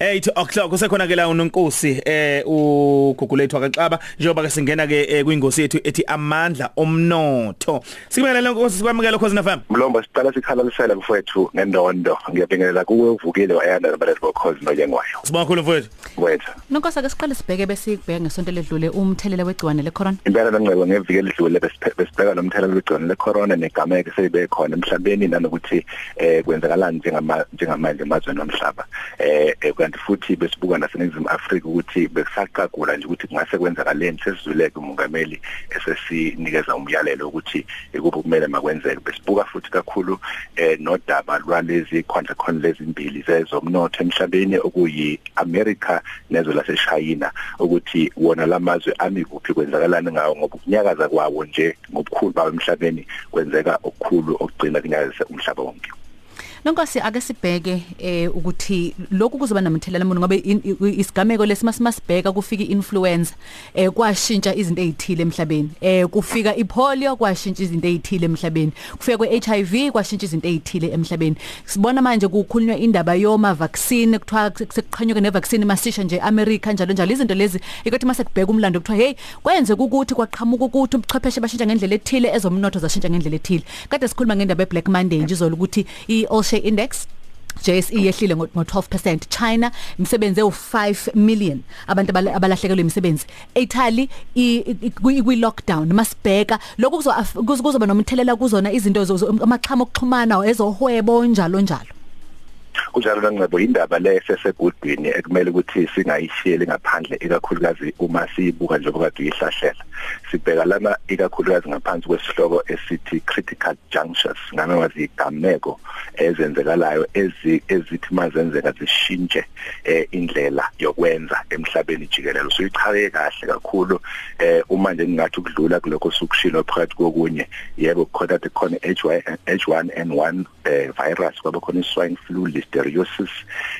8 o'clock usekhona ke la unonkosi eh ugugulethu akaxaba njengoba ke singena ke kwingosi yethu ethi amandla omnotho. Sikubengela lenkosi sikwamukela khosi nafam Mlomba siqala sikhalalisela mfowethu ngendondo. Ngiyabingelela kuwe uvukile wayanda nabalezi bokhozi nojengwayo Sibonga kakhulu mfowethu. Wethu Nonkosi ake siqale sibheke bese kubheka ngesonto ledlule umthelela wegciwane lecorona. Impela nangcebo ngeviki elidlule besibheka nomthelela wegciwane lecorona negameke seyibe khona emhlabeni nanokuthi eh kwenzakalani njengama njengamanje emazweni omhlaba eh kanti futhi besibuka naseNingizimu Afrika ukuthi bekusaqagula nje ukuthi kungase kwenzakaleni sesizuleke umongameli esesinikeza umyalelo ukuthi ikuphi kumele makwenzeke. Besibuka futhi kakhulu eh nodaba lwalezi contract lezi mbili zezomnotho emhlabeni okuyi America nezwe laseChina ukuthi wona lamazwe ami kuphi kwenzakalani ngawo ngoba ukunyakaza kwawo nje ngobukhulu bawo emhlabeni kwenzeka okukhulu okugcina kunyakazisa umhlaba wonke. Nonkosi ake sibheke eh ukuthi lokhu kuzoba nomthelela muni ngoba isigameko lesimasibheka kufika iinfluenza eh kwashintsha izinto ezithile emhlabeni. Eh kufika ipolio kwashintsha izinto ezithile emhlabeni. Kufika kweHIV kwashintsha izinto ezithile emhlabeni. Sibona manje kukhulunywa indaba yoma vaccine kuthiwa sekuqhanyuka ne vaccine masisha nje America njalo njalo. Izinto lezi ikothi mase kubheka umlando kuthiwa hey kwenze ukuthi kwaqhamuka ukuthi ubuchwepheshe bashintsha ngendlela ethile ezomnotho zashintsha ngendlela ethile. Kade sikhuluma ngendaba eBlack Monday nje izolo ukuthi i all share index. JSE yehlile ngo12% China imisebenzi ewu5 million. Abantu abalahlekelwe imisebenzi. Italy ikwi lockdown masibheka. Lokho kuzoba nomthelela kuzona izinto amaxhama okuxhumana ezohwebo njalo njalo. Kunjalo nangcebo indaba le sesegudwini ekumele ukuthi singayishiyeli ngaphandle ikakhulukazi uma siyibuka njengoba kade uyihlahlela. Sibheka lana ikakhulukazi ngaphansi kwesihloko esithi critical junctures ngame wazi igameko ezenzekalayo ezithi mazenzeka zishintshe eh, indlela yokwenza emhlabeni jikelele. Usuyichaye kahle kakhulu eh, uma nje ngingathi ukudlula kulokho sukushilo phakathi kokunye yebo khona khona H1N1 eh, virus kwaba khona swine flu listeriosis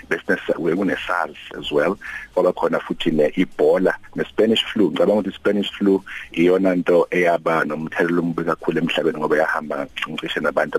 bese kune SARS as well. Kwaba khona futhi ne Ebola ne Spanish flu. Ngicabanga ukuthi Spanish flu iyona nto eyaba nomthelela ombi kakhulu emhlabeni ngoba yahamba ngisho nabantu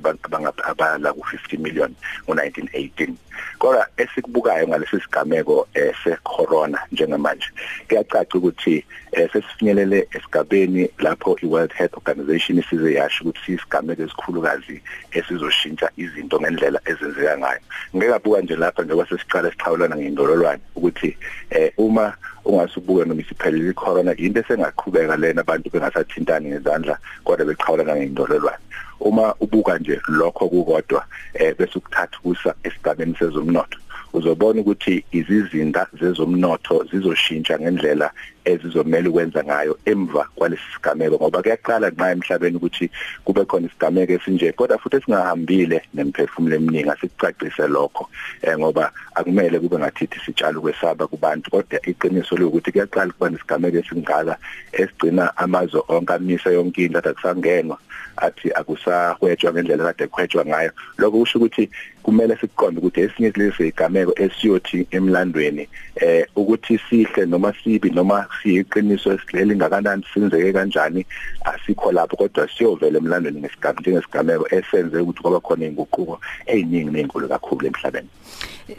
abala ku 50 million ngo1918 kodwa esikubukayo ngalesi sigameko eh, se corona njengamanje kuyacaca ukuthi eh, sesifinyelele esigabeni lapho iWorld Health Organization isize yasho ukuthi isigameko esikhulukazi esizoshintsha izinto ngendlela ezenzeka ngayo. Ngeke abuka nje lapha njengoba sesiqala sixhawulana ngendololwane ukuthi eh, uma ungasubuka noma isiphelile icorona into esengaqhubeka lena abantu bengasathintani ngezandla kodwa beqhawulana ngendololwane. Uma ubuka nje lokho kukodwa eh bese ukuthatha kusa esigabeni sezomnotho uzobona ukuthi izizinda zezomnotho zizoshintsha ngendlela ezizomela ukwenza ngayo emva kwalesi sigameko ngoba kuyaqala nqa emhlabeni ukuthi kube khona isigameko esinje kodwa futhi singahambile nemphefumulo eminingi asicacise lokho eh ngoba akumele kube ngathithi sitshalo kwesaba kubantu. Kodwa iqiniso lokuthi kuyaqala kuba nesigameko esingaka esigcina amazwe onke amisa yonke into akusangenwa athi akusahwetshwa ngendlela kade kuhwetshwa ngayo. Lokho kusho ukuthi kumele siqonde ukuthi esinye lezi igameko esiyothi emlandweni eh ukuthi sihle noma sibi noma siyiqiniso esileli ngakanani sinzeke kanjani asikho lapho. Kodwa siyovela emlandweni ngesigameko njengesigameko esenze ukuthi kwaba khona inguquko eziningi nezinkulu kakhulu emhlabeni.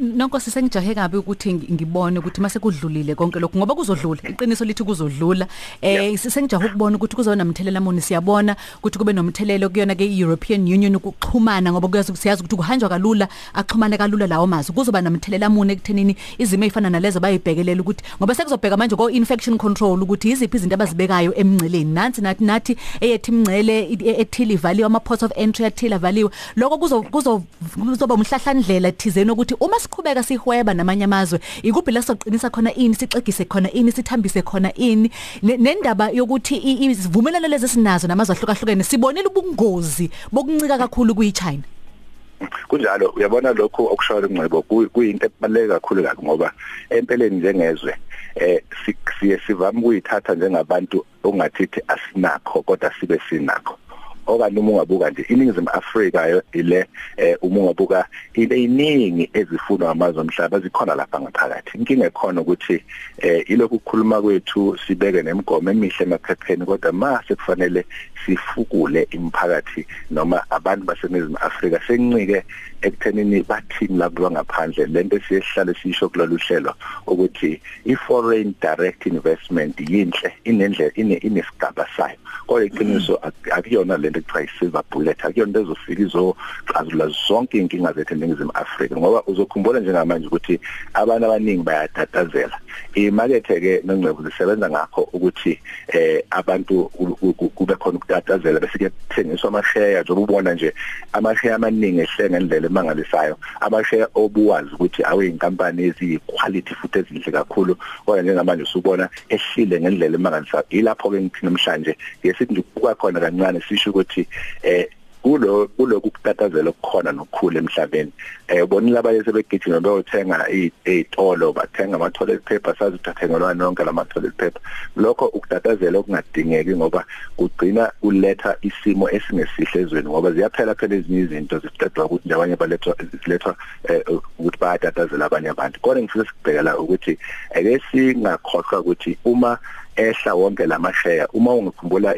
Nonke sisengijahe kabi ukuthi ngibone ukuthi mase kudlulile konke lokho ngoba kuzodlula. Iqiniso lithi kuzodlula. Eh sengijahe ukubona ukuthi kuzoba namthelela muni siyabona ukuthi kube nomthelelo kuyona ke European Union ukuxhumana ngoba kuyazi siyazi ukuthi kuhanjwa kalula axhumane kalula lawo mazwi. Kuzoba namthelela muni ekuthenini izimo ezifana nalezo bayibhekelela ukuthi ngoba sekuzobheka manje ko infection control ukuthi iziphi izinto abazibekayo emngceleni. Nansi nathi nathi eyethi imngcele ethile ivaliwe ama ports of entry ethile avaliwe. Lokho kuzo kuzoba umhlahlandlela thizeni ukuthi uma siqhubeka sihweba namanye amazwe ikuphi la soqinisa khona ini sixegise khona ini sithambise khona ini? Nendaba yokuthi izivumelano lezi sinazo namazwe ahlukahlukene sibonile ubungozi bokuncika kakhulu kuyiChina kunjalo uyabona lokho okushoyo ingcebo kuyinto ebaluleke kakhulu kabi ngoba empeleni njengezwe eh siye sivama ukuyithatha njengabantu ongathithi asinakho kodwa sibe sinakho. Okanye uma ungabuka nje iningizimu Afrika ile eh uma ungabuka into eyiningi ezifunwa amazwe omhlaba zikhona lapha ngaphakathi. Inkinga ekhona ukuthi eh ilokhu ukukhuluma kwethu sibeke nemigomo emihle emaphepheni kodwa mase kufanele sifukule imphakathi noma abantu baseningizimu Afrika sencike ekuthenini bathini labo bangaphandle lento esihlale sisho kulolu hlelo ukuthi i-foreign direct investment yinhle inendle inesigaba sayo. Kodwa iqiniso akuyona lento ekuthiwa i-silver bullet akuyona into ezofika izoxazulula zonke inkinga zethu eNingizimu Afrika ngoba uzokhumbula njengamanje ukuthi abantu abaningi bayatatazela. Imakethe ke nongcebo zisebenza ngakho ukuthi eh abantu kube khona ukutatazela bese kuthengiswa amashare njengoba ubona nje amashare amaningi ehle ngendlela emangalisayo. Amashare obuwazi ukuthi awe inkampani eziyi-quality futhi ezinhle kakhulu kodwa njengamanje usubona ehlile ngendlela emangalisayo. Ilapho ke ngithi namhlanje ngesithi nje kuba khona kancane sisho ukuthi eh kulo kulokhu kutatazela okukhona nokukhula emhlabeni. Eh ubonile abanye sebegijima beyothenga izitolo bathenga ama toilet paper sazi uthathengelwa nonke lama toilet paper. Lokho ukutatazela okungadingeki ngoba kugcina uletha isimo esingesihle ezweni ngoba ziyaphela phela ezinye izinto zicedwa ukuthi abanye balethwa zilethwa eh, ukuthi bayatatazela abanye abantu. Kodwa ngifisa sikubhekela ukuthi ake singakhohlwa ukuthi uma ehla wonke lamashare uma ungikhumbula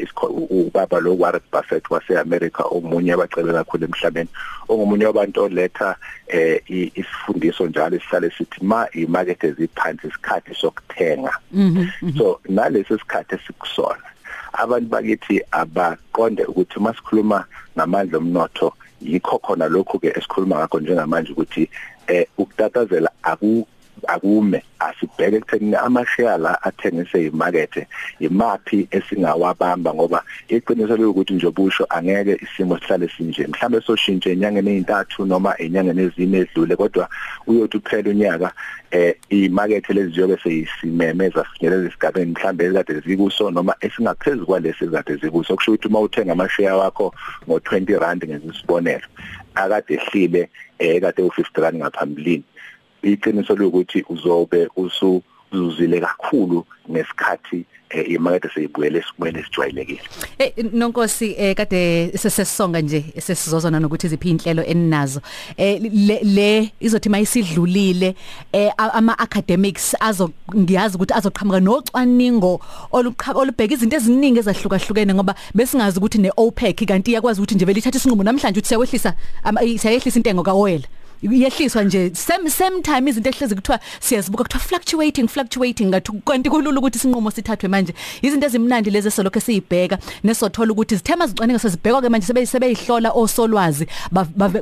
ubaba lo Warren Buffett waseAmerica omunye abacebe kakhulu emhlabeni ongumunye wabantu oletha eh isifundiso njalo sihlale sithi ma imarket eziphansi isikhathi sokuthenga mhm, mhm. so nalesi sikhathi esikusona abantu bakithi abaqonde ukuthi masikhuluma ngamandla omnotho yikho khona lokhu ke esikhuluma ngakho njengamanje ukuthi eh ukutatazela aku akume asibheke ekutheni amashare la athengise imakethe imaphi esingawabamba ngoba iqiniso lokuthi nje busho angeke isimo sihlale sinje. Mhlambe soshintshe enyangeni ezintathu noma enyangeni ezine edlule kodwa uyothi uphela unyaka eh imakethe lezi njengoba seyisimemeza sinyeleza isigabeni mhlambe ekade zikuso noma esingaphezulu kwalesi ekade zikuso. Kusho ukuthi uma uthenga amashare wakho ngo20 rand ngesibonelo akade ehlile eh kade u50 rand ngaphambilini. Iqiniso lokuthi uzobe usu uzuzile kakhulu nesikhathi imakethe seyibuyele esimweni esijwayelekile eh nonkosi eh kade sesesonga nje sesizozona nokuthi iziphi inhlelo eninazo. Eh le izothi mayisidlulile eh ama academics azo ngiyazi ukuthi azoqhamuka nocwaningo olubheka izinto eziningi ezahlukahlukene ngoba besingazi ukuthi neOPEC kanti iyakwazi ukuthi nje vele ithathe isinqumo namhlanje ukuthi siyawehlisa siyayehlisa intengo kaoil. Iyehliswa nje. Same same time izinto ehlezi kuthiwa siyazibuka kuthiwa fluctuating fluctuating ngathi kanti kulula ukuthi isinqumo sithathwe manje. Izinto ezimnandi lezi esolokho siyibheka nesothola ukuthi izithema zicwaninga sezibhekwa ke manje sebe sebeyihlola osolwazi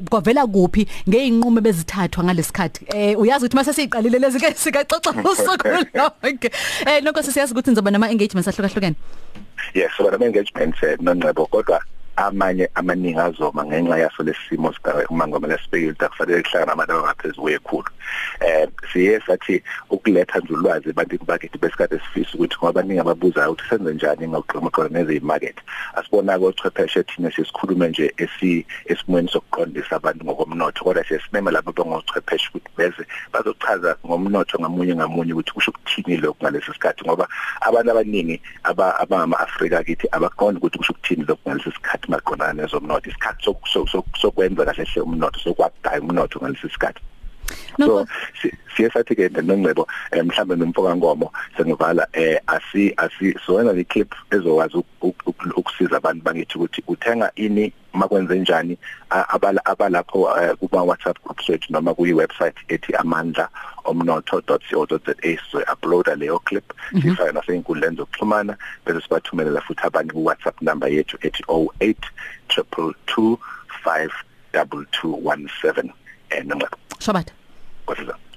kwavela kuphi ngeinqumo bezithathwa ngalesikhathi. Eh uyazi ukuthi mase siyiqalile lezi ke sikaxoxa usuku lonke. Eh nokho siyazi ukuthi nizoba nama engagements ahlukahlukene? Yes so ama engagements nongcebo kodwa amanye amaningi azoma ngenxa yaso lesimo sibheke uma ngomela sibheke ukuthi kufanele kuhlangana abantu abangaphezulu kwekhulu. Eh siye sathi ukuletha nje ulwazi ebantwini bakithi besikade sifisa ukuthi ngoba abaningi ababuzayo ukuthi senze njani ngawuqhamuqhamuqa nezimarket asibona ke ochwepheshe thina sisikhulume nje esi esimweni sokuqondisa abantu ngokomnotho kodwa siyasimema labo bangochwepheshe ukuthi beze bazochaza ngomnotho ngamunye ngamunye ukuthi kusho ukuthini lokho ngalesi sikhathi ngoba abantu abaningi abangama Afrika kithi abaqondi ukuthi kusho ukuthini lokho ngalesi sikhathi. Maqondana nezomnotho isikhathi sokwenza kahle hle umnotho sokwakudaya umnotho ngalesi sikhathi. So siye sathi ke nongcebo mhlambe nomfoka ngomo sengivala eh asi asi sowenza le clip ezokwazi ukusiza abantu bangithi ukuthi uthenga ini makwenze njani abala abalapho kuma WhatsApp groups wethu noma kuyi website ethi amandla omnotho.co.za so uploada leyo clip. Sifaka nasey'nkundleni zokuxhumana bese sibathumelela futhi abanye ku WhatsApp number yethu ethi 08 222 52217 and Shabat What is that?